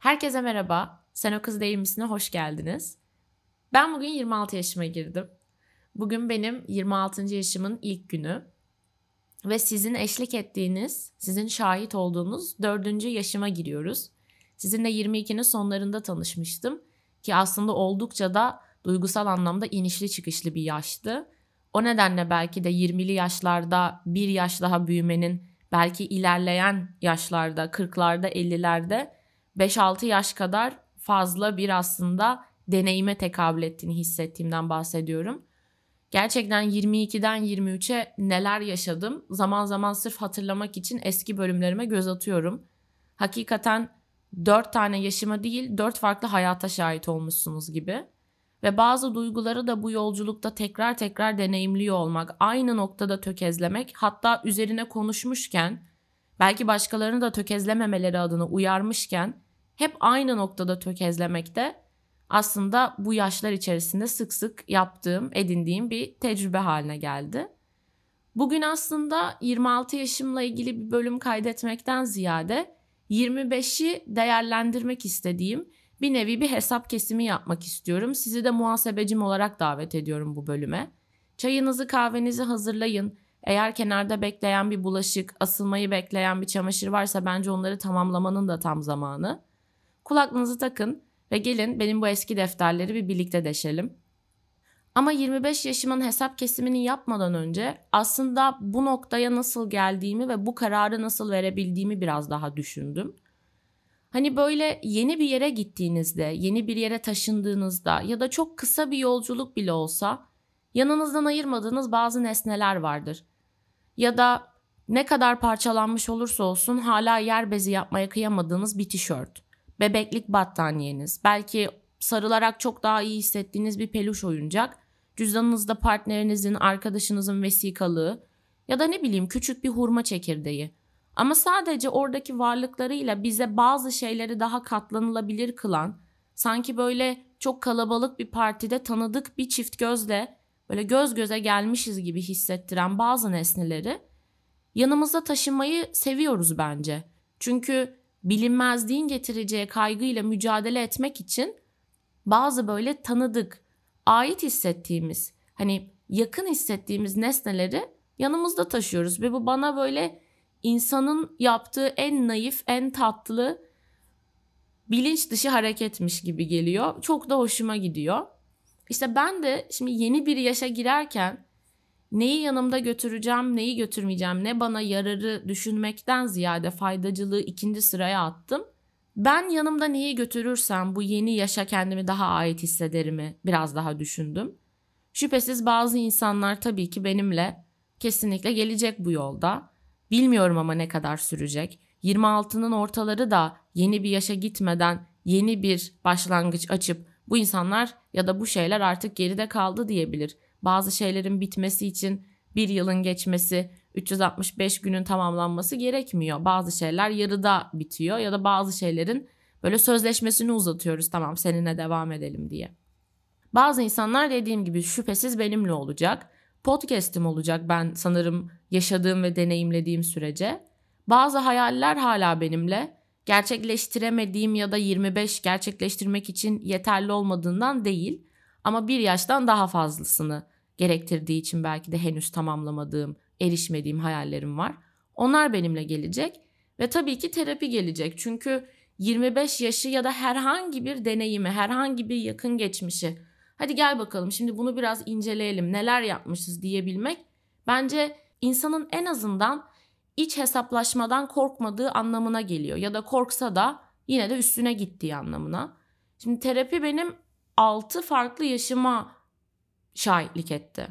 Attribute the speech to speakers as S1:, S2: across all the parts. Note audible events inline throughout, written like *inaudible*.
S1: Herkese merhaba. Sen o kız değil misin'e hoş geldiniz. Ben bugün 26 yaşıma girdim. Bugün benim 26. yaşımın ilk günü. Ve sizin eşlik ettiğiniz, sizin şahit olduğunuz 4. yaşıma giriyoruz. Sizinle 22'nin sonlarında tanışmıştım. Ki aslında oldukça da duygusal anlamda inişli çıkışlı bir yaştı. O nedenle belki de 20'li yaşlarda bir yaş daha büyümenin belki ilerleyen yaşlarda 40'larda 50'lerde 5-6 yaş kadar fazla bir aslında deneyime tekabül ettiğini hissettiğimden bahsediyorum. Gerçekten 22'den 23'e neler yaşadım zaman zaman sırf hatırlamak için eski bölümlerime göz atıyorum. Hakikaten 4 tane yaşıma değil 4 farklı hayata şahit olmuşsunuz gibi. Ve bazı duyguları da bu yolculukta tekrar tekrar deneyimliyor olmak, aynı noktada tökezlemek, hatta üzerine konuşmuşken, belki başkalarını da tökezlememeleri adına uyarmışken, hep aynı noktada tökezlemekte aslında bu yaşlar içerisinde sık sık yaptığım, edindiğim bir tecrübe haline geldi. Bugün aslında 26 yaşımla ilgili bir bölüm kaydetmekten ziyade 25'i değerlendirmek istediğim bir nevi bir hesap kesimi yapmak istiyorum. Sizi de muhasebecim olarak davet ediyorum bu bölüme. Çayınızı kahvenizi hazırlayın. Eğer kenarda bekleyen bir bulaşık, asılmayı bekleyen bir çamaşır varsa bence onları tamamlamanın da tam zamanı. Kulaklığınızı takın ve gelin benim bu eski defterleri bir birlikte deşelim. Ama 25 yaşımın hesap kesimini yapmadan önce aslında bu noktaya nasıl geldiğimi ve bu kararı nasıl verebildiğimi biraz daha düşündüm. Hani böyle yeni bir yere gittiğinizde, yeni bir yere taşındığınızda ya da çok kısa bir yolculuk bile olsa yanınızdan ayırmadığınız bazı nesneler vardır. Ya da ne kadar parçalanmış olursa olsun hala yer bezi yapmaya kıyamadığınız bir tişört, bebeklik battaniyeniz, belki sarılarak çok daha iyi hissettiğiniz bir peluş oyuncak, cüzdanınızda partnerinizin, arkadaşınızın vesikalığı ya da ne bileyim küçük bir hurma çekirdeği. Ama sadece oradaki varlıklarıyla bize bazı şeyleri daha katlanılabilir kılan, sanki böyle çok kalabalık bir partide tanıdık bir çift gözle böyle göz göze gelmişiz gibi hissettiren bazı nesneleri yanımızda taşımayı seviyoruz bence. Çünkü bilinmezliğin getireceği kaygıyla mücadele etmek için bazı böyle tanıdık, ait hissettiğimiz, hani yakın hissettiğimiz nesneleri yanımızda taşıyoruz ve bu bana böyle insanın yaptığı en naif, en tatlı bilinç dışı hareketmiş gibi geliyor. Çok da hoşuma gidiyor. İşte ben de şimdi yeni bir yaşa girerken neyi yanımda götüreceğim, neyi götürmeyeceğim, ne bana yararı düşünmekten ziyade faydacılığı ikinci sıraya attım. Ben yanımda neyi götürürsem bu yeni yaşa kendimi daha ait hissederimi biraz daha düşündüm. Şüphesiz bazı insanlar tabii ki benimle kesinlikle gelecek bu yolda. Bilmiyorum ama ne kadar sürecek. 26'nın ortaları da yeni bir yaşa gitmeden yeni bir başlangıç açıp bu insanlar ya da bu şeyler artık geride kaldı diyebilir. Bazı şeylerin bitmesi için bir yılın geçmesi, 365 günün tamamlanması gerekmiyor. Bazı şeyler yarıda bitiyor ya da bazı şeylerin böyle sözleşmesini uzatıyoruz tamam seninle devam edelim diye. Bazı insanlar dediğim gibi şüphesiz benimle olacak podcast'im olacak ben sanırım yaşadığım ve deneyimlediğim sürece. Bazı hayaller hala benimle. Gerçekleştiremediğim ya da 25 gerçekleştirmek için yeterli olmadığından değil ama bir yaştan daha fazlasını gerektirdiği için belki de henüz tamamlamadığım, erişmediğim hayallerim var. Onlar benimle gelecek ve tabii ki terapi gelecek. Çünkü 25 yaşı ya da herhangi bir deneyimi, herhangi bir yakın geçmişi Hadi gel bakalım şimdi bunu biraz inceleyelim. Neler yapmışız diyebilmek bence insanın en azından iç hesaplaşmadan korkmadığı anlamına geliyor ya da korksa da yine de üstüne gittiği anlamına. Şimdi terapi benim 6 farklı yaşıma şahitlik etti.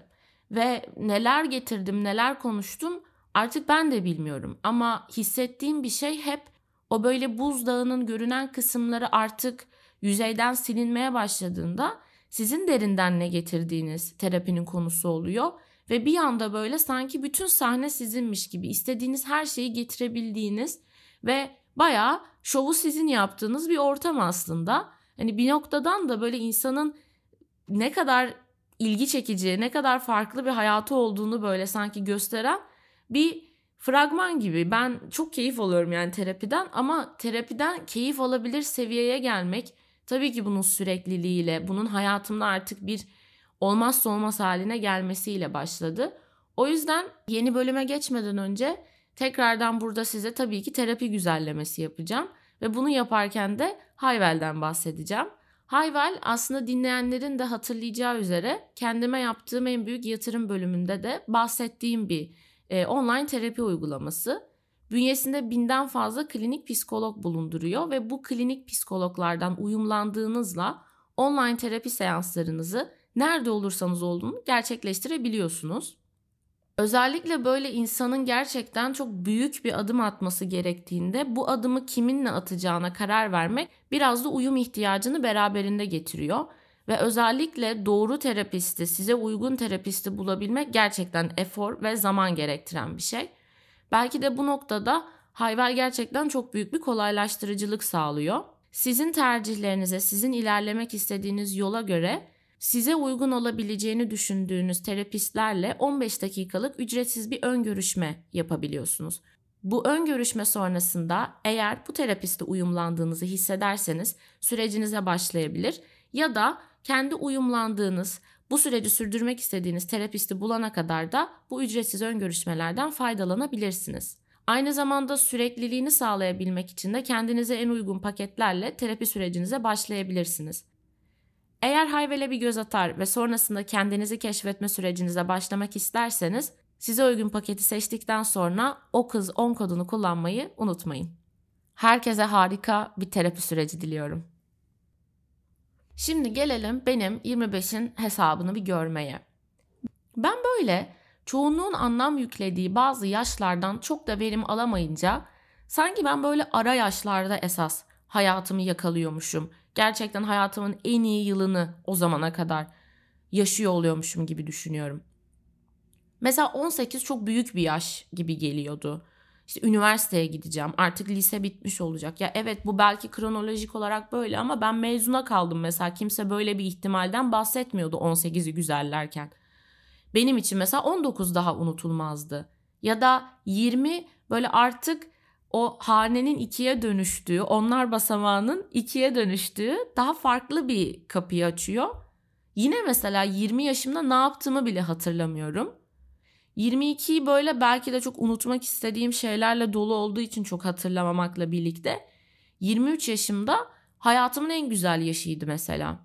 S1: Ve neler getirdim, neler konuştum artık ben de bilmiyorum. Ama hissettiğim bir şey hep o böyle buzdağının görünen kısımları artık yüzeyden silinmeye başladığında sizin derinden ne getirdiğiniz terapinin konusu oluyor ve bir anda böyle sanki bütün sahne sizinmiş gibi istediğiniz her şeyi getirebildiğiniz ve bayağı şovu sizin yaptığınız bir ortam aslında. Hani bir noktadan da böyle insanın ne kadar ilgi çekici, ne kadar farklı bir hayatı olduğunu böyle sanki gösteren bir fragman gibi. Ben çok keyif alıyorum yani terapiden ama terapiden keyif alabilir seviyeye gelmek tabii ki bunun sürekliliğiyle, bunun hayatımda artık bir olmazsa olmaz haline gelmesiyle başladı. O yüzden yeni bölüme geçmeden önce tekrardan burada size tabii ki terapi güzellemesi yapacağım ve bunu yaparken de Hayvel'den bahsedeceğim. Hayvel aslında dinleyenlerin de hatırlayacağı üzere kendime yaptığım en büyük yatırım bölümünde de bahsettiğim bir e, online terapi uygulaması. Bünyesinde binden fazla klinik psikolog bulunduruyor ve bu klinik psikologlardan uyumlandığınızla online terapi seanslarınızı nerede olursanız olduğunu gerçekleştirebiliyorsunuz. Özellikle böyle insanın gerçekten çok büyük bir adım atması gerektiğinde bu adımı kiminle atacağına karar vermek biraz da uyum ihtiyacını beraberinde getiriyor. Ve özellikle doğru terapisti, size uygun terapisti bulabilmek gerçekten efor ve zaman gerektiren bir şey. Belki de bu noktada Hayvel gerçekten çok büyük bir kolaylaştırıcılık sağlıyor. Sizin tercihlerinize, sizin ilerlemek istediğiniz yola göre size uygun olabileceğini düşündüğünüz terapistlerle 15 dakikalık ücretsiz bir ön görüşme yapabiliyorsunuz. Bu ön görüşme sonrasında eğer bu terapiste uyumlandığınızı hissederseniz sürecinize başlayabilir ya da kendi uyumlandığınız, bu süreci sürdürmek istediğiniz terapisti bulana kadar da bu ücretsiz ön görüşmelerden faydalanabilirsiniz. Aynı zamanda sürekliliğini sağlayabilmek için de kendinize en uygun paketlerle terapi sürecinize başlayabilirsiniz. Eğer Hayvel'e bir göz atar ve sonrasında kendinizi keşfetme sürecinize başlamak isterseniz size uygun paketi seçtikten sonra o kız 10 kodunu kullanmayı unutmayın. Herkese harika bir terapi süreci diliyorum. Şimdi gelelim benim 25'in hesabını bir görmeye. Ben böyle çoğunluğun anlam yüklediği bazı yaşlardan çok da verim alamayınca sanki ben böyle ara yaşlarda esas hayatımı yakalıyormuşum. Gerçekten hayatımın en iyi yılını o zamana kadar yaşıyor oluyormuşum gibi düşünüyorum. Mesela 18 çok büyük bir yaş gibi geliyordu. İşte üniversiteye gideceğim. Artık lise bitmiş olacak. Ya evet bu belki kronolojik olarak böyle ama ben mezuna kaldım mesela. Kimse böyle bir ihtimalden bahsetmiyordu 18'i güzellerken. Benim için mesela 19 daha unutulmazdı. Ya da 20 böyle artık o hanenin ikiye dönüştüğü, onlar basamağının ikiye dönüştüğü daha farklı bir kapıyı açıyor. Yine mesela 20 yaşımda ne yaptığımı bile hatırlamıyorum. 22'yi böyle belki de çok unutmak istediğim şeylerle dolu olduğu için çok hatırlamamakla birlikte 23 yaşımda hayatımın en güzel yaşıydı mesela.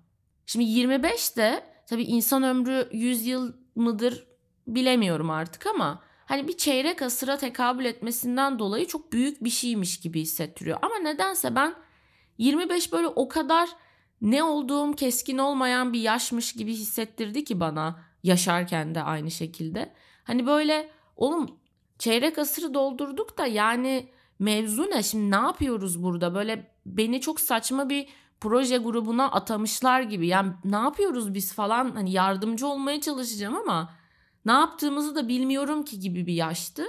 S1: Şimdi 25 de tabii insan ömrü 100 yıl mıdır bilemiyorum artık ama hani bir çeyrek asıra tekabül etmesinden dolayı çok büyük bir şeymiş gibi hissettiriyor. Ama nedense ben 25 böyle o kadar ne olduğum keskin olmayan bir yaşmış gibi hissettirdi ki bana yaşarken de aynı şekilde. Hani böyle oğlum çeyrek asırı doldurduk da yani mevzu ne? Şimdi ne yapıyoruz burada? Böyle beni çok saçma bir proje grubuna atamışlar gibi. Yani ne yapıyoruz biz? falan. Hani yardımcı olmaya çalışacağım ama ne yaptığımızı da bilmiyorum ki gibi bir yaştı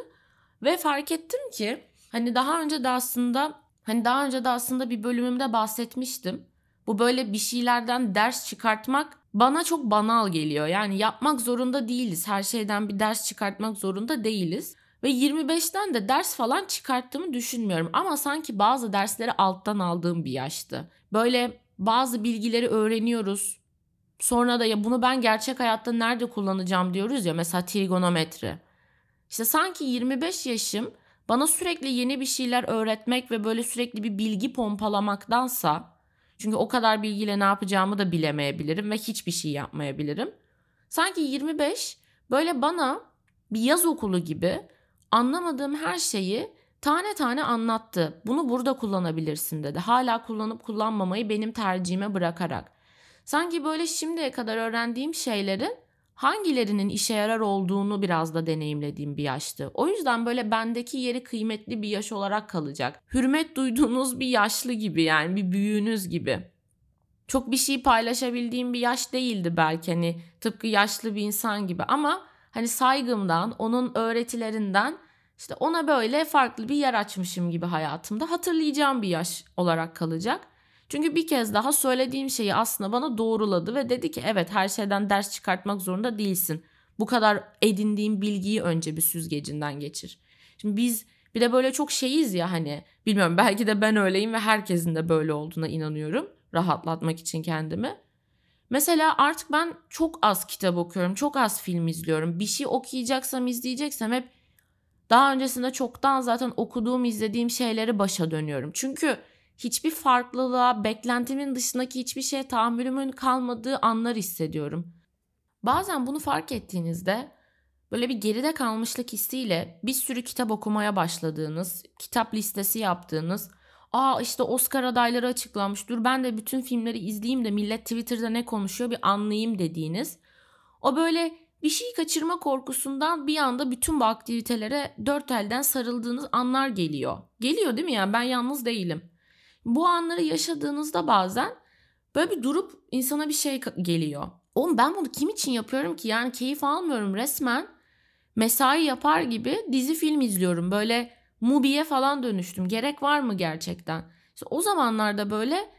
S1: ve fark ettim ki hani daha önce de aslında hani daha önce de aslında bir bölümümde bahsetmiştim. Bu böyle bir şeylerden ders çıkartmak bana çok banal geliyor. Yani yapmak zorunda değiliz. Her şeyden bir ders çıkartmak zorunda değiliz. Ve 25'ten de ders falan çıkarttığımı düşünmüyorum. Ama sanki bazı dersleri alttan aldığım bir yaştı. Böyle bazı bilgileri öğreniyoruz. Sonra da ya bunu ben gerçek hayatta nerede kullanacağım diyoruz ya mesela trigonometri. İşte sanki 25 yaşım bana sürekli yeni bir şeyler öğretmek ve böyle sürekli bir bilgi pompalamaktansa çünkü o kadar bilgiyle ne yapacağımı da bilemeyebilirim ve hiçbir şey yapmayabilirim. Sanki 25 böyle bana bir yaz okulu gibi anlamadığım her şeyi tane tane anlattı. Bunu burada kullanabilirsin dedi. Hala kullanıp kullanmamayı benim tercihime bırakarak. Sanki böyle şimdiye kadar öğrendiğim şeylerin hangilerinin işe yarar olduğunu biraz da deneyimlediğim bir yaştı. O yüzden böyle bendeki yeri kıymetli bir yaş olarak kalacak. Hürmet duyduğunuz bir yaşlı gibi yani bir büyüğünüz gibi. Çok bir şey paylaşabildiğim bir yaş değildi belki hani tıpkı yaşlı bir insan gibi ama hani saygımdan, onun öğretilerinden işte ona böyle farklı bir yer açmışım gibi hayatımda hatırlayacağım bir yaş olarak kalacak. Çünkü bir kez daha söylediğim şeyi aslında bana doğruladı ve dedi ki evet her şeyden ders çıkartmak zorunda değilsin. Bu kadar edindiğin bilgiyi önce bir süzgecinden geçir. Şimdi biz bir de böyle çok şeyiz ya hani bilmiyorum *laughs* belki de ben öyleyim ve herkesin de böyle olduğuna inanıyorum rahatlatmak için kendimi. Mesela artık ben çok az kitap okuyorum, çok az film izliyorum. Bir şey okuyacaksam, izleyeceksem hep daha öncesinde çoktan zaten okuduğum, izlediğim şeyleri başa dönüyorum. Çünkü hiçbir farklılığa, beklentimin dışındaki hiçbir şeye tahammülümün kalmadığı anlar hissediyorum. Bazen bunu fark ettiğinizde böyle bir geride kalmışlık hissiyle bir sürü kitap okumaya başladığınız, kitap listesi yaptığınız, aa işte Oscar adayları açıklanmış dur ben de bütün filmleri izleyeyim de millet Twitter'da ne konuşuyor bir anlayayım dediğiniz. O böyle bir şey kaçırma korkusundan bir anda bütün bu aktivitelere dört elden sarıldığınız anlar geliyor. Geliyor değil mi yani ben yalnız değilim. Bu anları yaşadığınızda bazen böyle bir durup insana bir şey geliyor. Oğlum ben bunu kim için yapıyorum ki? Yani keyif almıyorum resmen. Mesai yapar gibi dizi film izliyorum. Böyle Mubi'ye falan dönüştüm. Gerek var mı gerçekten? İşte o zamanlarda böyle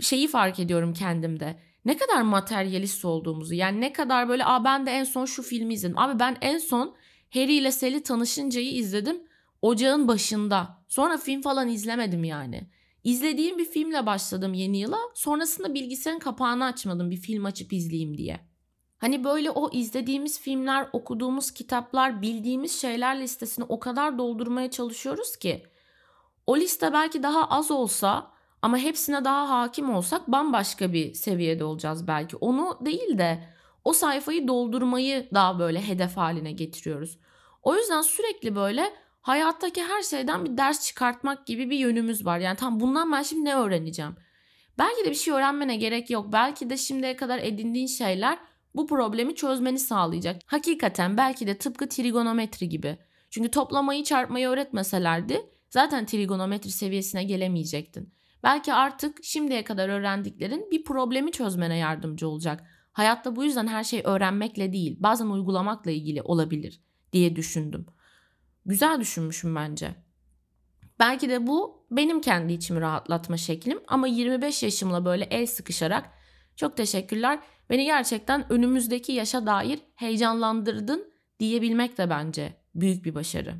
S1: şeyi fark ediyorum kendimde. Ne kadar materyalist olduğumuzu. Yani ne kadar böyle Aa ben de en son şu filmi izledim. Abi ben en son Harry ile Sally tanışıncayı izledim. Ocağın başında. Sonra film falan izlemedim yani. İzlediğim bir filmle başladım yeni yıla. Sonrasında bilgisayarın kapağını açmadım bir film açıp izleyeyim diye. Hani böyle o izlediğimiz filmler, okuduğumuz kitaplar, bildiğimiz şeyler listesini o kadar doldurmaya çalışıyoruz ki o liste belki daha az olsa ama hepsine daha hakim olsak bambaşka bir seviyede olacağız belki. Onu değil de o sayfayı doldurmayı daha böyle hedef haline getiriyoruz. O yüzden sürekli böyle hayattaki her şeyden bir ders çıkartmak gibi bir yönümüz var. Yani tam bundan ben şimdi ne öğreneceğim? Belki de bir şey öğrenmene gerek yok. Belki de şimdiye kadar edindiğin şeyler bu problemi çözmeni sağlayacak. Hakikaten belki de tıpkı trigonometri gibi. Çünkü toplamayı çarpmayı öğretmeselerdi zaten trigonometri seviyesine gelemeyecektin. Belki artık şimdiye kadar öğrendiklerin bir problemi çözmene yardımcı olacak. Hayatta bu yüzden her şey öğrenmekle değil, bazen uygulamakla ilgili olabilir diye düşündüm. Güzel düşünmüşüm bence. Belki de bu benim kendi içimi rahatlatma şeklim ama 25 yaşımla böyle el sıkışarak çok teşekkürler. Beni gerçekten önümüzdeki yaşa dair heyecanlandırdın diyebilmek de bence büyük bir başarı.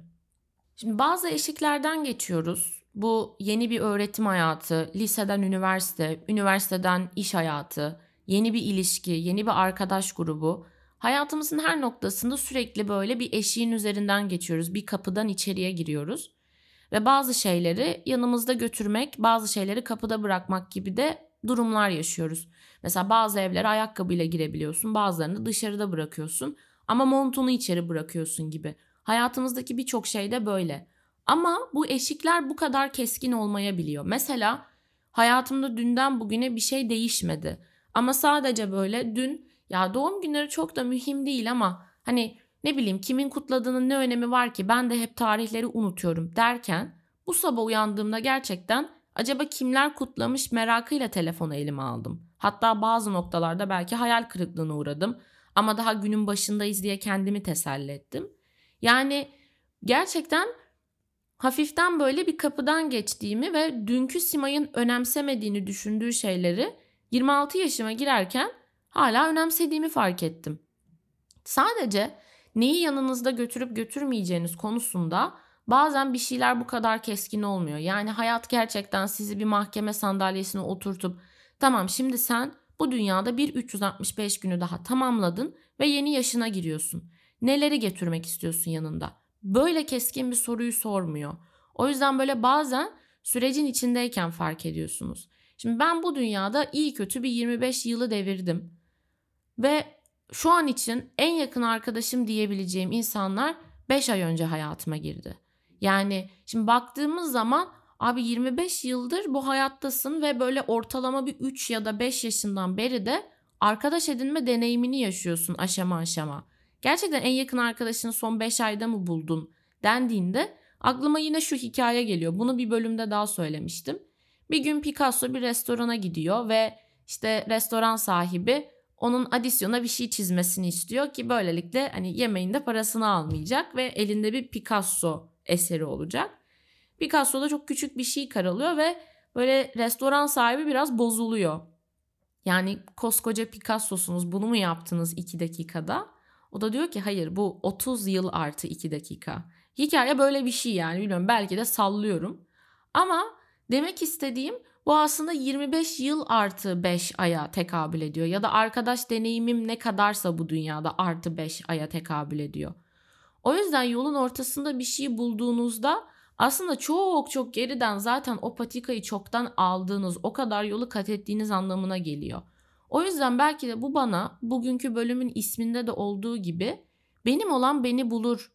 S1: Şimdi bazı eşiklerden geçiyoruz. Bu yeni bir öğretim hayatı, liseden üniversite, üniversiteden iş hayatı, yeni bir ilişki, yeni bir arkadaş grubu. Hayatımızın her noktasında sürekli böyle bir eşiğin üzerinden geçiyoruz. Bir kapıdan içeriye giriyoruz. Ve bazı şeyleri yanımızda götürmek, bazı şeyleri kapıda bırakmak gibi de durumlar yaşıyoruz. Mesela bazı evlere ayakkabıyla girebiliyorsun, bazılarını dışarıda bırakıyorsun ama montunu içeri bırakıyorsun gibi. Hayatımızdaki birçok şey de böyle. Ama bu eşikler bu kadar keskin olmayabiliyor. Mesela hayatımda dünden bugüne bir şey değişmedi. Ama sadece böyle dün ya doğum günleri çok da mühim değil ama hani ne bileyim kimin kutladığının ne önemi var ki ben de hep tarihleri unutuyorum derken bu sabah uyandığımda gerçekten acaba kimler kutlamış merakıyla telefonu elime aldım. Hatta bazı noktalarda belki hayal kırıklığına uğradım ama daha günün başındayız diye kendimi teselli ettim. Yani gerçekten hafiften böyle bir kapıdan geçtiğimi ve dünkü Simay'ın önemsemediğini düşündüğü şeyleri 26 yaşıma girerken hala önemsediğimi fark ettim. Sadece neyi yanınızda götürüp götürmeyeceğiniz konusunda bazen bir şeyler bu kadar keskin olmuyor. Yani hayat gerçekten sizi bir mahkeme sandalyesine oturtup tamam şimdi sen bu dünyada bir 365 günü daha tamamladın ve yeni yaşına giriyorsun. Neleri getirmek istiyorsun yanında? Böyle keskin bir soruyu sormuyor. O yüzden böyle bazen sürecin içindeyken fark ediyorsunuz. Şimdi ben bu dünyada iyi kötü bir 25 yılı devirdim. Ve şu an için en yakın arkadaşım diyebileceğim insanlar 5 ay önce hayatıma girdi. Yani şimdi baktığımız zaman abi 25 yıldır bu hayattasın ve böyle ortalama bir 3 ya da 5 yaşından beri de arkadaş edinme deneyimini yaşıyorsun aşama aşama. Gerçekten en yakın arkadaşını son 5 ayda mı buldun dendiğinde aklıma yine şu hikaye geliyor. Bunu bir bölümde daha söylemiştim. Bir gün Picasso bir restorana gidiyor ve işte restoran sahibi onun adisyona bir şey çizmesini istiyor ki böylelikle hani yemeğinde parasını almayacak ve elinde bir Picasso eseri olacak. Picasso da çok küçük bir şey karalıyor ve böyle restoran sahibi biraz bozuluyor. Yani koskoca Picasso'sunuz bunu mu yaptınız iki dakikada? O da diyor ki hayır bu 30 yıl artı 2 dakika. Hikaye böyle bir şey yani bilmiyorum belki de sallıyorum. Ama demek istediğim bu aslında 25 yıl artı 5 aya tekabül ediyor. Ya da arkadaş deneyimim ne kadarsa bu dünyada artı 5 aya tekabül ediyor. O yüzden yolun ortasında bir şey bulduğunuzda aslında çok çok geriden zaten o patikayı çoktan aldığınız, o kadar yolu kat ettiğiniz anlamına geliyor. O yüzden belki de bu bana bugünkü bölümün isminde de olduğu gibi benim olan beni bulur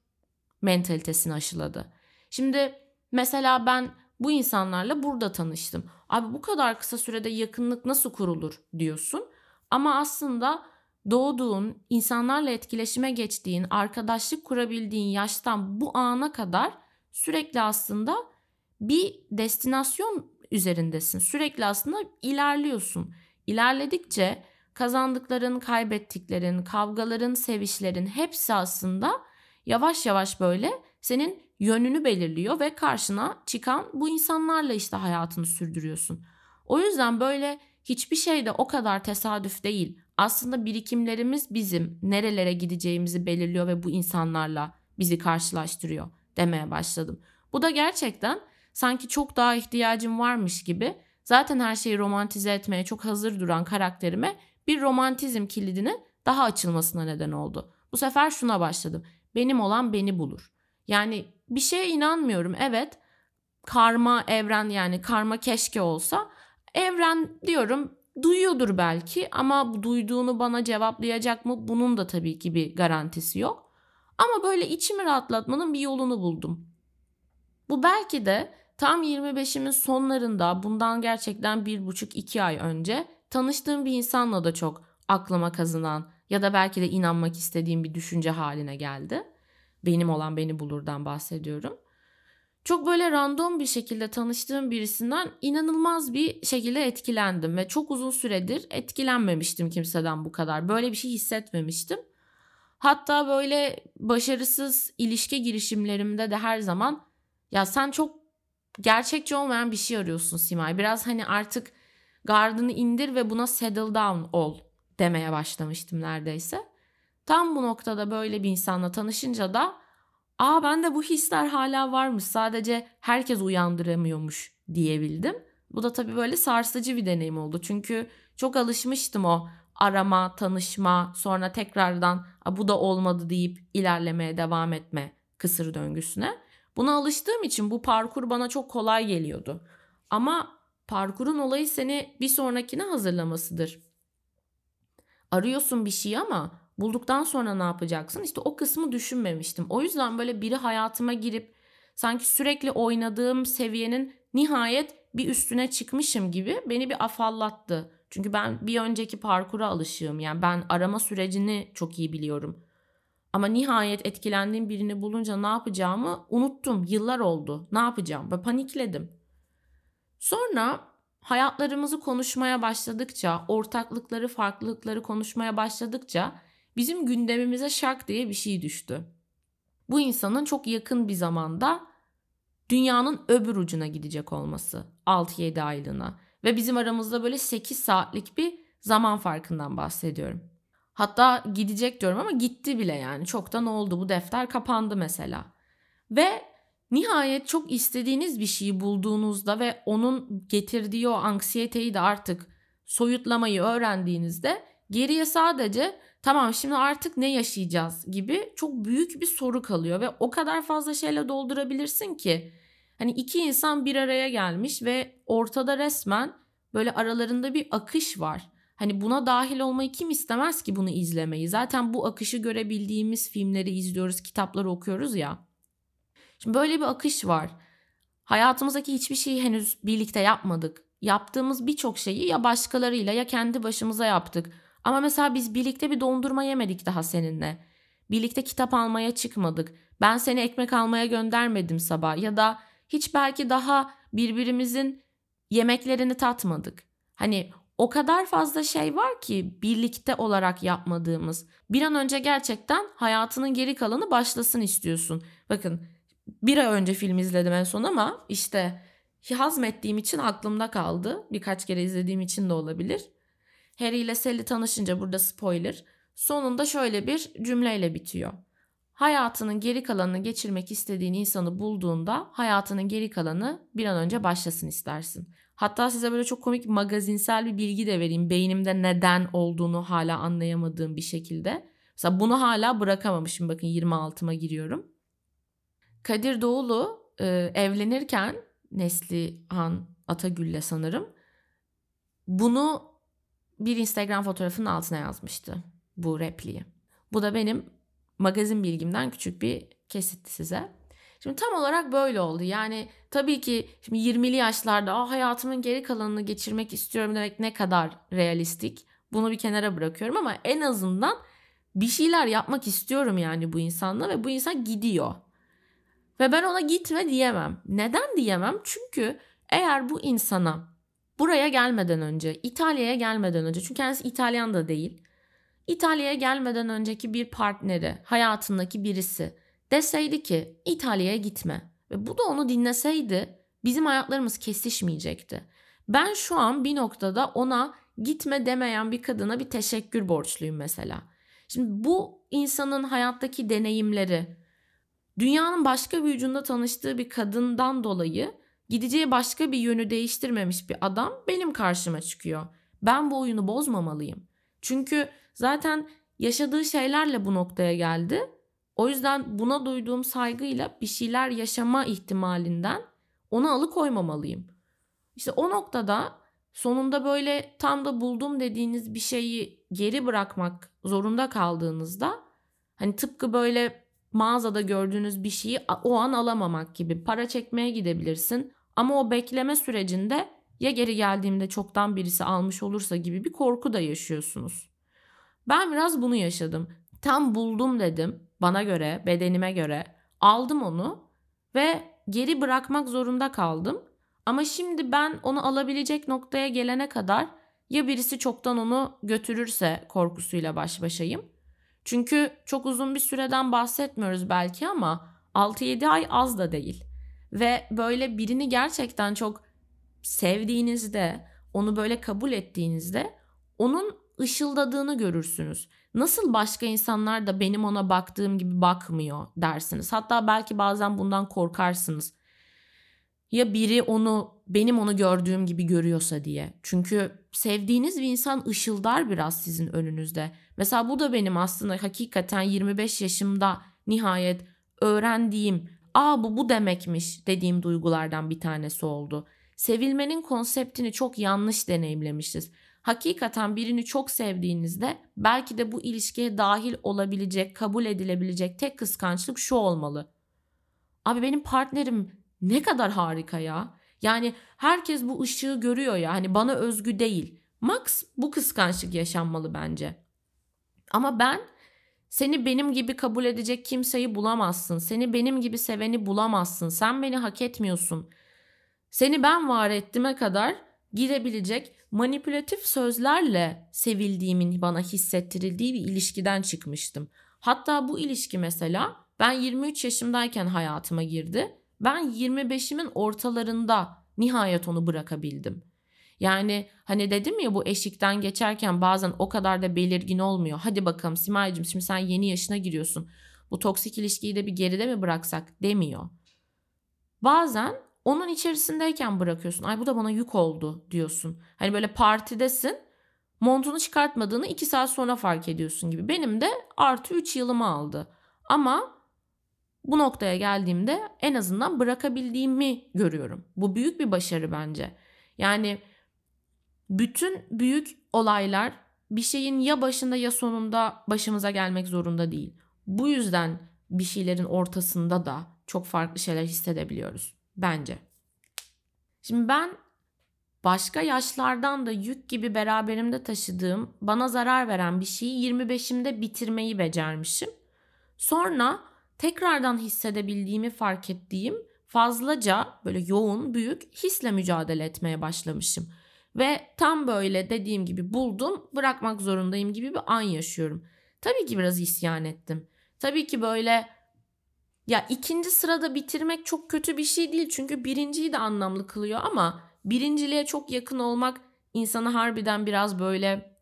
S1: mentalitesini aşıladı. Şimdi mesela ben bu insanlarla burada tanıştım. Abi bu kadar kısa sürede yakınlık nasıl kurulur diyorsun. Ama aslında doğduğun, insanlarla etkileşime geçtiğin, arkadaşlık kurabildiğin yaştan bu ana kadar sürekli aslında bir destinasyon üzerindesin. Sürekli aslında ilerliyorsun. İlerledikçe kazandıkların, kaybettiklerin, kavgaların, sevişlerin hepsi aslında yavaş yavaş böyle senin yönünü belirliyor ve karşına çıkan bu insanlarla işte hayatını sürdürüyorsun. O yüzden böyle hiçbir şey de o kadar tesadüf değil. Aslında birikimlerimiz bizim nerelere gideceğimizi belirliyor ve bu insanlarla bizi karşılaştırıyor demeye başladım. Bu da gerçekten sanki çok daha ihtiyacım varmış gibi zaten her şeyi romantize etmeye çok hazır duran karakterime bir romantizm kilidini daha açılmasına neden oldu. Bu sefer şuna başladım. Benim olan beni bulur. Yani bir şeye inanmıyorum. Evet karma evren yani karma keşke olsa. Evren diyorum duyuyordur belki ama duyduğunu bana cevaplayacak mı bunun da tabii ki bir garantisi yok. Ama böyle içimi rahatlatmanın bir yolunu buldum. Bu belki de tam 25'imin sonlarında bundan gerçekten bir buçuk iki ay önce tanıştığım bir insanla da çok aklıma kazınan ya da belki de inanmak istediğim bir düşünce haline geldi. Benim olan beni bulurdan bahsediyorum. Çok böyle random bir şekilde tanıştığım birisinden inanılmaz bir şekilde etkilendim ve çok uzun süredir etkilenmemiştim kimseden bu kadar. Böyle bir şey hissetmemiştim. Hatta böyle başarısız ilişki girişimlerimde de her zaman ya sen çok gerçekçi olmayan bir şey arıyorsun Simay. Biraz hani artık gardını indir ve buna settle down ol demeye başlamıştım neredeyse. Tam bu noktada böyle bir insanla tanışınca da aa ben de bu hisler hala varmış sadece herkes uyandıramıyormuş diyebildim. Bu da tabii böyle sarsıcı bir deneyim oldu. Çünkü çok alışmıştım o arama, tanışma, sonra tekrardan bu da olmadı deyip ilerlemeye devam etme kısır döngüsüne. Buna alıştığım için bu parkur bana çok kolay geliyordu. Ama parkurun olayı seni bir sonrakine hazırlamasıdır. Arıyorsun bir şey ama bulduktan sonra ne yapacaksın? İşte o kısmı düşünmemiştim. O yüzden böyle biri hayatıma girip sanki sürekli oynadığım seviyenin nihayet bir üstüne çıkmışım gibi beni bir afallattı. Çünkü ben bir önceki parkura alışığım. Yani ben arama sürecini çok iyi biliyorum. Ama nihayet etkilendiğim birini bulunca ne yapacağımı unuttum. Yıllar oldu. Ne yapacağım? Ben panikledim. Sonra hayatlarımızı konuşmaya başladıkça, ortaklıkları, farklılıkları konuşmaya başladıkça bizim gündemimize şak diye bir şey düştü. Bu insanın çok yakın bir zamanda dünyanın öbür ucuna gidecek olması 6-7 aylığına ve bizim aramızda böyle 8 saatlik bir zaman farkından bahsediyorum. Hatta gidecek diyorum ama gitti bile yani çoktan oldu bu defter kapandı mesela. Ve nihayet çok istediğiniz bir şeyi bulduğunuzda ve onun getirdiği o anksiyeteyi de artık soyutlamayı öğrendiğinizde geriye sadece tamam şimdi artık ne yaşayacağız gibi çok büyük bir soru kalıyor ve o kadar fazla şeyle doldurabilirsin ki hani iki insan bir araya gelmiş ve ortada resmen böyle aralarında bir akış var. Hani buna dahil olmayı kim istemez ki bunu izlemeyi? Zaten bu akışı görebildiğimiz filmleri izliyoruz, kitapları okuyoruz ya. Şimdi böyle bir akış var. Hayatımızdaki hiçbir şeyi henüz birlikte yapmadık. Yaptığımız birçok şeyi ya başkalarıyla ya kendi başımıza yaptık. Ama mesela biz birlikte bir dondurma yemedik daha seninle. Birlikte kitap almaya çıkmadık. Ben seni ekmek almaya göndermedim sabah ya da hiç belki daha birbirimizin yemeklerini tatmadık. Hani o kadar fazla şey var ki birlikte olarak yapmadığımız. Bir an önce gerçekten hayatının geri kalanı başlasın istiyorsun. Bakın bir ay önce film izledim en son ama işte hazmettiğim için aklımda kaldı. Birkaç kere izlediğim için de olabilir. Harry ile Sally tanışınca burada spoiler. Sonunda şöyle bir cümleyle bitiyor. hayatının geri kalanını geçirmek istediğin insanı bulduğunda hayatının geri kalanı bir an önce başlasın istersin. Hatta size böyle çok komik magazinsel bir bilgi de vereyim. Beynimde neden olduğunu hala anlayamadığım bir şekilde. Mesela bunu hala bırakamamışım. Bakın 26'ma giriyorum. Kadir Doğulu e, evlenirken Neslihan Atagül'le sanırım bunu bir Instagram fotoğrafının altına yazmıştı bu repliği. Bu da benim magazin bilgimden küçük bir kesitti size. Şimdi tam olarak böyle oldu. Yani tabii ki şimdi 20'li yaşlarda ah, hayatımın geri kalanını geçirmek istiyorum demek ne kadar realistik. Bunu bir kenara bırakıyorum ama en azından bir şeyler yapmak istiyorum yani bu insanla ve bu insan gidiyor. Ve ben ona gitme diyemem. Neden diyemem? Çünkü eğer bu insana buraya gelmeden önce, İtalya'ya gelmeden önce çünkü kendisi İtalyan da değil. İtalya'ya gelmeden önceki bir partneri, hayatındaki birisi deseydi ki İtalya'ya gitme ve bu da onu dinleseydi bizim hayatlarımız kesişmeyecekti. Ben şu an bir noktada ona gitme demeyen bir kadına bir teşekkür borçluyum mesela. Şimdi bu insanın hayattaki deneyimleri, dünyanın başka bir ucunda tanıştığı bir kadından dolayı gideceği başka bir yönü değiştirmemiş bir adam benim karşıma çıkıyor. Ben bu oyunu bozmamalıyım. Çünkü zaten yaşadığı şeylerle bu noktaya geldi o yüzden buna duyduğum saygıyla bir şeyler yaşama ihtimalinden onu alıkoymamalıyım. İşte o noktada sonunda böyle tam da buldum dediğiniz bir şeyi geri bırakmak zorunda kaldığınızda hani tıpkı böyle mağazada gördüğünüz bir şeyi o an alamamak gibi para çekmeye gidebilirsin ama o bekleme sürecinde ya geri geldiğimde çoktan birisi almış olursa gibi bir korku da yaşıyorsunuz. Ben biraz bunu yaşadım. Tam buldum dedim bana göre, bedenime göre aldım onu ve geri bırakmak zorunda kaldım. Ama şimdi ben onu alabilecek noktaya gelene kadar ya birisi çoktan onu götürürse korkusuyla baş başayım. Çünkü çok uzun bir süreden bahsetmiyoruz belki ama 6-7 ay az da değil. Ve böyle birini gerçekten çok sevdiğinizde, onu böyle kabul ettiğinizde onun ışıldadığını görürsünüz. Nasıl başka insanlar da benim ona baktığım gibi bakmıyor dersiniz. Hatta belki bazen bundan korkarsınız. Ya biri onu benim onu gördüğüm gibi görüyorsa diye. Çünkü sevdiğiniz bir insan ışıldar biraz sizin önünüzde. Mesela bu da benim aslında hakikaten 25 yaşımda nihayet öğrendiğim, "Aa bu bu demekmiş." dediğim duygulardan bir tanesi oldu. Sevilmenin konseptini çok yanlış deneyimlemişiz hakikaten birini çok sevdiğinizde belki de bu ilişkiye dahil olabilecek, kabul edilebilecek tek kıskançlık şu olmalı. Abi benim partnerim ne kadar harika ya. Yani herkes bu ışığı görüyor ya. Hani bana özgü değil. Max bu kıskançlık yaşanmalı bence. Ama ben seni benim gibi kabul edecek kimseyi bulamazsın. Seni benim gibi seveni bulamazsın. Sen beni hak etmiyorsun. Seni ben var ettiğime kadar gidebilecek manipülatif sözlerle sevildiğimin bana hissettirildiği bir ilişkiden çıkmıştım. Hatta bu ilişki mesela ben 23 yaşımdayken hayatıma girdi. Ben 25'imin ortalarında nihayet onu bırakabildim. Yani hani dedim ya bu eşikten geçerken bazen o kadar da belirgin olmuyor. Hadi bakalım Simay'cığım şimdi sen yeni yaşına giriyorsun. Bu toksik ilişkiyi de bir geride mi bıraksak demiyor. Bazen onun içerisindeyken bırakıyorsun. Ay bu da bana yük oldu diyorsun. Hani böyle partidesin. Montunu çıkartmadığını iki saat sonra fark ediyorsun gibi. Benim de artı üç yılımı aldı. Ama bu noktaya geldiğimde en azından bırakabildiğimi görüyorum. Bu büyük bir başarı bence. Yani bütün büyük olaylar bir şeyin ya başında ya sonunda başımıza gelmek zorunda değil. Bu yüzden bir şeylerin ortasında da çok farklı şeyler hissedebiliyoruz bence. Şimdi ben başka yaşlardan da yük gibi beraberimde taşıdığım, bana zarar veren bir şeyi 25'imde bitirmeyi becermişim. Sonra tekrardan hissedebildiğimi fark ettiğim fazlaca böyle yoğun, büyük hisle mücadele etmeye başlamışım. Ve tam böyle dediğim gibi buldum, bırakmak zorundayım gibi bir an yaşıyorum. Tabii ki biraz isyan ettim. Tabii ki böyle ya ikinci sırada bitirmek çok kötü bir şey değil çünkü birinciyi de anlamlı kılıyor ama birinciliğe çok yakın olmak insanı harbiden biraz böyle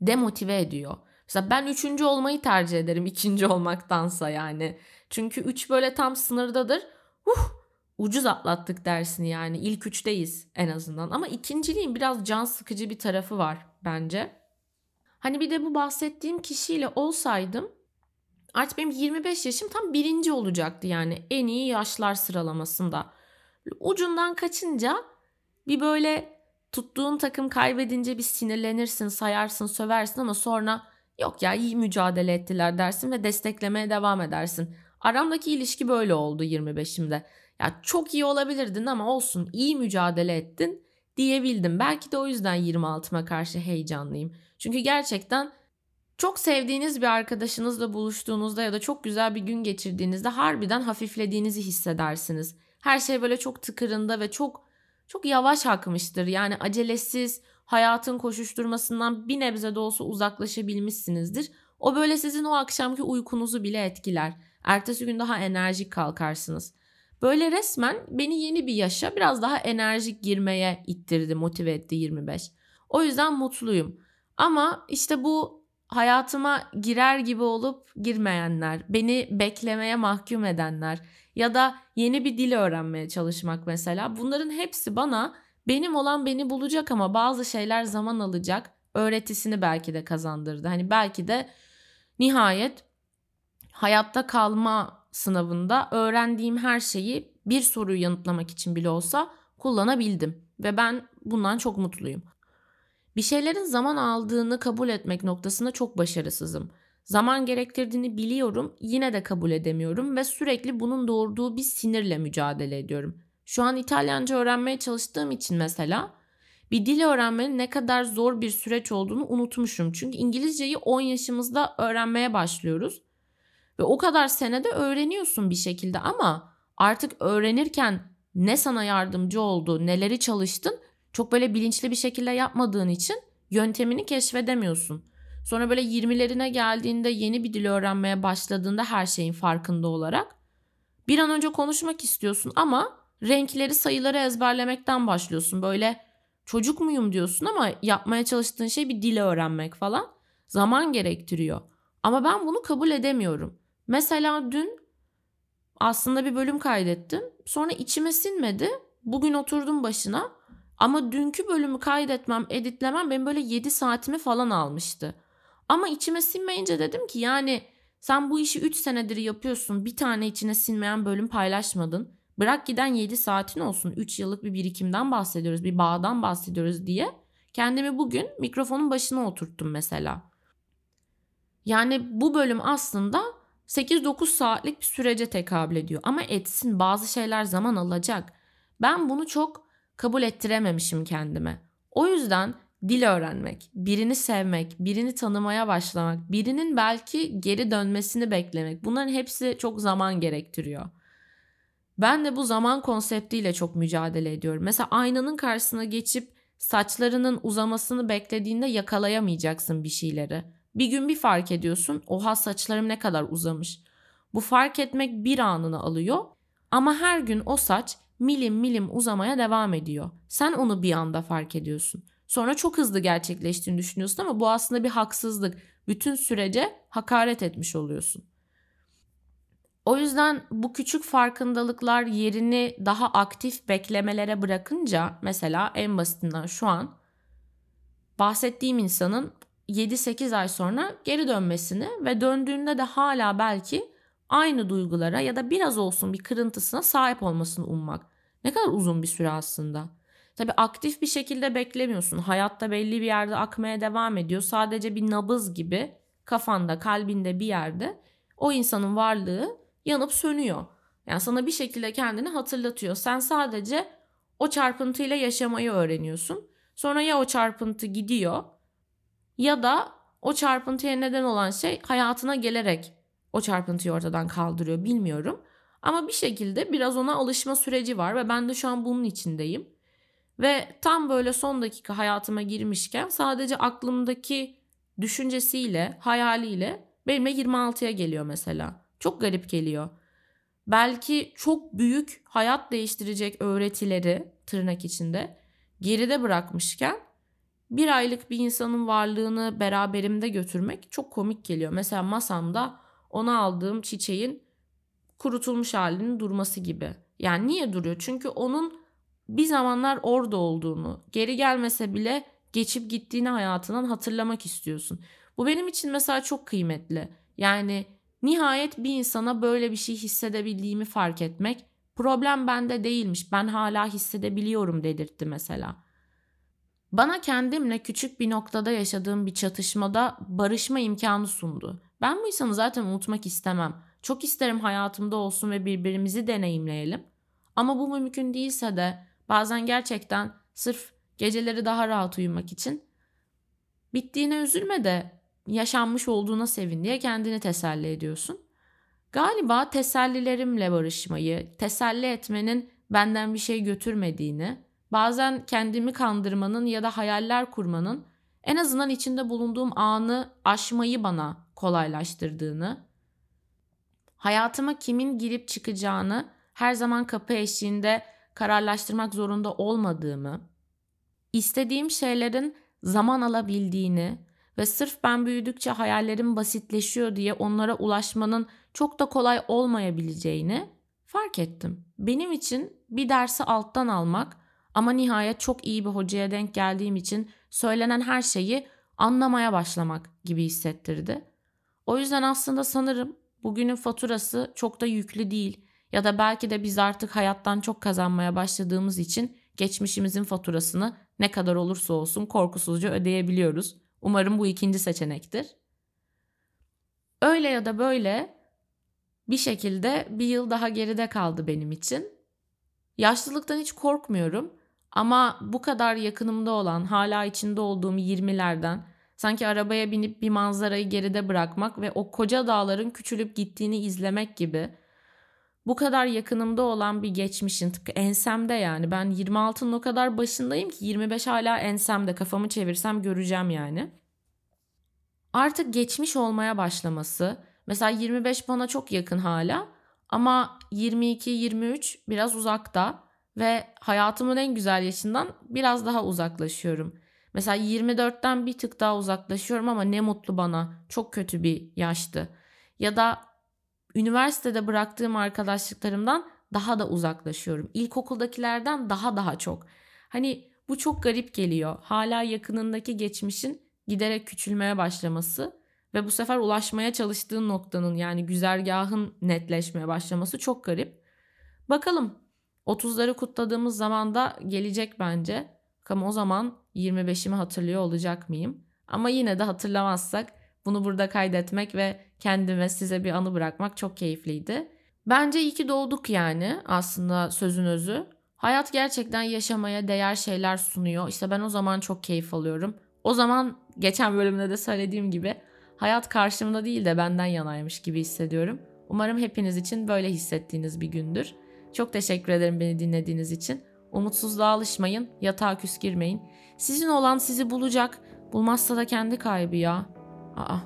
S1: demotive ediyor. Mesela ben üçüncü olmayı tercih ederim ikinci olmaktansa yani. Çünkü üç böyle tam sınırdadır. Uh, ucuz atlattık dersini yani. İlk üçteyiz en azından. Ama ikinciliğin biraz can sıkıcı bir tarafı var bence. Hani bir de bu bahsettiğim kişiyle olsaydım artık benim 25 yaşım tam birinci olacaktı yani en iyi yaşlar sıralamasında. Ucundan kaçınca bir böyle tuttuğun takım kaybedince bir sinirlenirsin, sayarsın, söversin ama sonra yok ya iyi mücadele ettiler dersin ve desteklemeye devam edersin. Aramdaki ilişki böyle oldu 25'imde. Ya çok iyi olabilirdin ama olsun iyi mücadele ettin diyebildim. Belki de o yüzden 26'ma karşı heyecanlıyım. Çünkü gerçekten çok sevdiğiniz bir arkadaşınızla buluştuğunuzda ya da çok güzel bir gün geçirdiğinizde harbiden hafiflediğinizi hissedersiniz. Her şey böyle çok tıkırında ve çok çok yavaş akmıştır. Yani acelesiz, hayatın koşuşturmasından bir nebze de olsa uzaklaşabilmişsinizdir. O böyle sizin o akşamki uykunuzu bile etkiler. Ertesi gün daha enerjik kalkarsınız. Böyle resmen beni yeni bir yaşa biraz daha enerjik girmeye ittirdi, motive etti 25. O yüzden mutluyum. Ama işte bu hayatıma girer gibi olup girmeyenler, beni beklemeye mahkum edenler ya da yeni bir dil öğrenmeye çalışmak mesela bunların hepsi bana benim olan beni bulacak ama bazı şeyler zaman alacak öğretisini belki de kazandırdı. Hani belki de nihayet hayatta kalma sınavında öğrendiğim her şeyi bir soruyu yanıtlamak için bile olsa kullanabildim ve ben bundan çok mutluyum. Bir şeylerin zaman aldığını kabul etmek noktasında çok başarısızım. Zaman gerektirdiğini biliyorum, yine de kabul edemiyorum ve sürekli bunun doğurduğu bir sinirle mücadele ediyorum. Şu an İtalyanca öğrenmeye çalıştığım için mesela bir dil öğrenmenin ne kadar zor bir süreç olduğunu unutmuşum. Çünkü İngilizceyi 10 yaşımızda öğrenmeye başlıyoruz. Ve o kadar senede öğreniyorsun bir şekilde ama artık öğrenirken ne sana yardımcı oldu, neleri çalıştın çok böyle bilinçli bir şekilde yapmadığın için yöntemini keşfedemiyorsun. Sonra böyle 20'lerine geldiğinde yeni bir dil öğrenmeye başladığında her şeyin farkında olarak bir an önce konuşmak istiyorsun ama renkleri sayıları ezberlemekten başlıyorsun. Böyle çocuk muyum diyorsun ama yapmaya çalıştığın şey bir dil öğrenmek falan zaman gerektiriyor. Ama ben bunu kabul edemiyorum. Mesela dün aslında bir bölüm kaydettim. Sonra içime sinmedi. Bugün oturdum başına. Ama dünkü bölümü kaydetmem, editlemem benim böyle 7 saatimi falan almıştı. Ama içime sinmeyince dedim ki yani sen bu işi 3 senedir yapıyorsun. Bir tane içine sinmeyen bölüm paylaşmadın. Bırak giden 7 saatin olsun. 3 yıllık bir birikimden bahsediyoruz. Bir bağdan bahsediyoruz diye. Kendimi bugün mikrofonun başına oturttum mesela. Yani bu bölüm aslında 8-9 saatlik bir sürece tekabül ediyor. Ama etsin bazı şeyler zaman alacak. Ben bunu çok kabul ettirememişim kendime. O yüzden dil öğrenmek, birini sevmek, birini tanımaya başlamak, birinin belki geri dönmesini beklemek bunların hepsi çok zaman gerektiriyor. Ben de bu zaman konseptiyle çok mücadele ediyorum. Mesela aynanın karşısına geçip saçlarının uzamasını beklediğinde yakalayamayacaksın bir şeyleri. Bir gün bir fark ediyorsun. Oha saçlarım ne kadar uzamış. Bu fark etmek bir anını alıyor. Ama her gün o saç milim milim uzamaya devam ediyor. Sen onu bir anda fark ediyorsun. Sonra çok hızlı gerçekleştiğini düşünüyorsun ama bu aslında bir haksızlık. Bütün sürece hakaret etmiş oluyorsun. O yüzden bu küçük farkındalıklar yerini daha aktif beklemelere bırakınca mesela en basitinden şu an bahsettiğim insanın 7-8 ay sonra geri dönmesini ve döndüğünde de hala belki aynı duygulara ya da biraz olsun bir kırıntısına sahip olmasını ummak. Ne kadar uzun bir süre aslında. Tabii aktif bir şekilde beklemiyorsun. Hayatta belli bir yerde akmaya devam ediyor. Sadece bir nabız gibi kafanda, kalbinde bir yerde o insanın varlığı yanıp sönüyor. Yani sana bir şekilde kendini hatırlatıyor. Sen sadece o çarpıntıyla yaşamayı öğreniyorsun. Sonra ya o çarpıntı gidiyor ya da o çarpıntıya neden olan şey hayatına gelerek o çarpıntıyı ortadan kaldırıyor bilmiyorum. Ama bir şekilde biraz ona alışma süreci var ve ben de şu an bunun içindeyim. Ve tam böyle son dakika hayatıma girmişken sadece aklımdaki düşüncesiyle, hayaliyle benimle 26'ya geliyor mesela. Çok garip geliyor. Belki çok büyük hayat değiştirecek öğretileri tırnak içinde geride bırakmışken bir aylık bir insanın varlığını beraberimde götürmek çok komik geliyor. Mesela masamda ona aldığım çiçeğin kurutulmuş halinin durması gibi. Yani niye duruyor? Çünkü onun bir zamanlar orada olduğunu, geri gelmese bile geçip gittiğini hayatından hatırlamak istiyorsun. Bu benim için mesela çok kıymetli. Yani nihayet bir insana böyle bir şey hissedebildiğimi fark etmek problem bende değilmiş. Ben hala hissedebiliyorum dedirtti mesela. Bana kendimle küçük bir noktada yaşadığım bir çatışmada barışma imkanı sundu. Ben bu insanı zaten unutmak istemem. Çok isterim hayatımda olsun ve birbirimizi deneyimleyelim. Ama bu mümkün değilse de bazen gerçekten sırf geceleri daha rahat uyumak için bittiğine üzülme de yaşanmış olduğuna sevin diye kendini teselli ediyorsun. Galiba tesellilerimle barışmayı, teselli etmenin benden bir şey götürmediğini, bazen kendimi kandırmanın ya da hayaller kurmanın en azından içinde bulunduğum anı aşmayı bana kolaylaştırdığını, hayatıma kimin girip çıkacağını her zaman kapı eşiğinde kararlaştırmak zorunda olmadığımı, istediğim şeylerin zaman alabildiğini ve sırf ben büyüdükçe hayallerim basitleşiyor diye onlara ulaşmanın çok da kolay olmayabileceğini fark ettim. Benim için bir dersi alttan almak ama nihayet çok iyi bir hocaya denk geldiğim için söylenen her şeyi anlamaya başlamak gibi hissettirdi. O yüzden aslında sanırım bugünün faturası çok da yüklü değil ya da belki de biz artık hayattan çok kazanmaya başladığımız için geçmişimizin faturasını ne kadar olursa olsun korkusuzca ödeyebiliyoruz. Umarım bu ikinci seçenektir. Öyle ya da böyle bir şekilde bir yıl daha geride kaldı benim için. Yaşlılıktan hiç korkmuyorum ama bu kadar yakınımda olan, hala içinde olduğum 20'lerden sanki arabaya binip bir manzarayı geride bırakmak ve o koca dağların küçülüp gittiğini izlemek gibi bu kadar yakınımda olan bir geçmişin tıpkı ensemde yani ben 26'nın o kadar başındayım ki 25 hala ensemde kafamı çevirsem göreceğim yani. Artık geçmiş olmaya başlaması mesela 25 bana çok yakın hala ama 22-23 biraz uzakta ve hayatımın en güzel yaşından biraz daha uzaklaşıyorum. Mesela 24'ten bir tık daha uzaklaşıyorum ama ne mutlu bana. Çok kötü bir yaştı. Ya da üniversitede bıraktığım arkadaşlıklarımdan daha da uzaklaşıyorum. İlkokuldakilerden daha daha çok. Hani bu çok garip geliyor. Hala yakınındaki geçmişin giderek küçülmeye başlaması ve bu sefer ulaşmaya çalıştığın noktanın yani güzergahın netleşmeye başlaması çok garip. Bakalım 30'ları kutladığımız zaman da gelecek bence. Ama o zaman 25'imi hatırlıyor olacak mıyım? Ama yine de hatırlamazsak bunu burada kaydetmek ve kendime size bir anı bırakmak çok keyifliydi. Bence iyi ki doğduk yani aslında sözün özü. Hayat gerçekten yaşamaya değer şeyler sunuyor. İşte ben o zaman çok keyif alıyorum. O zaman geçen bölümde de söylediğim gibi hayat karşımda değil de benden yanaymış gibi hissediyorum. Umarım hepiniz için böyle hissettiğiniz bir gündür. Çok teşekkür ederim beni dinlediğiniz için. Umutsuzluğa alışmayın, yatağa küs girmeyin. Sizin olan sizi bulacak. Bulmazsa da kendi kaybı ya. Aa,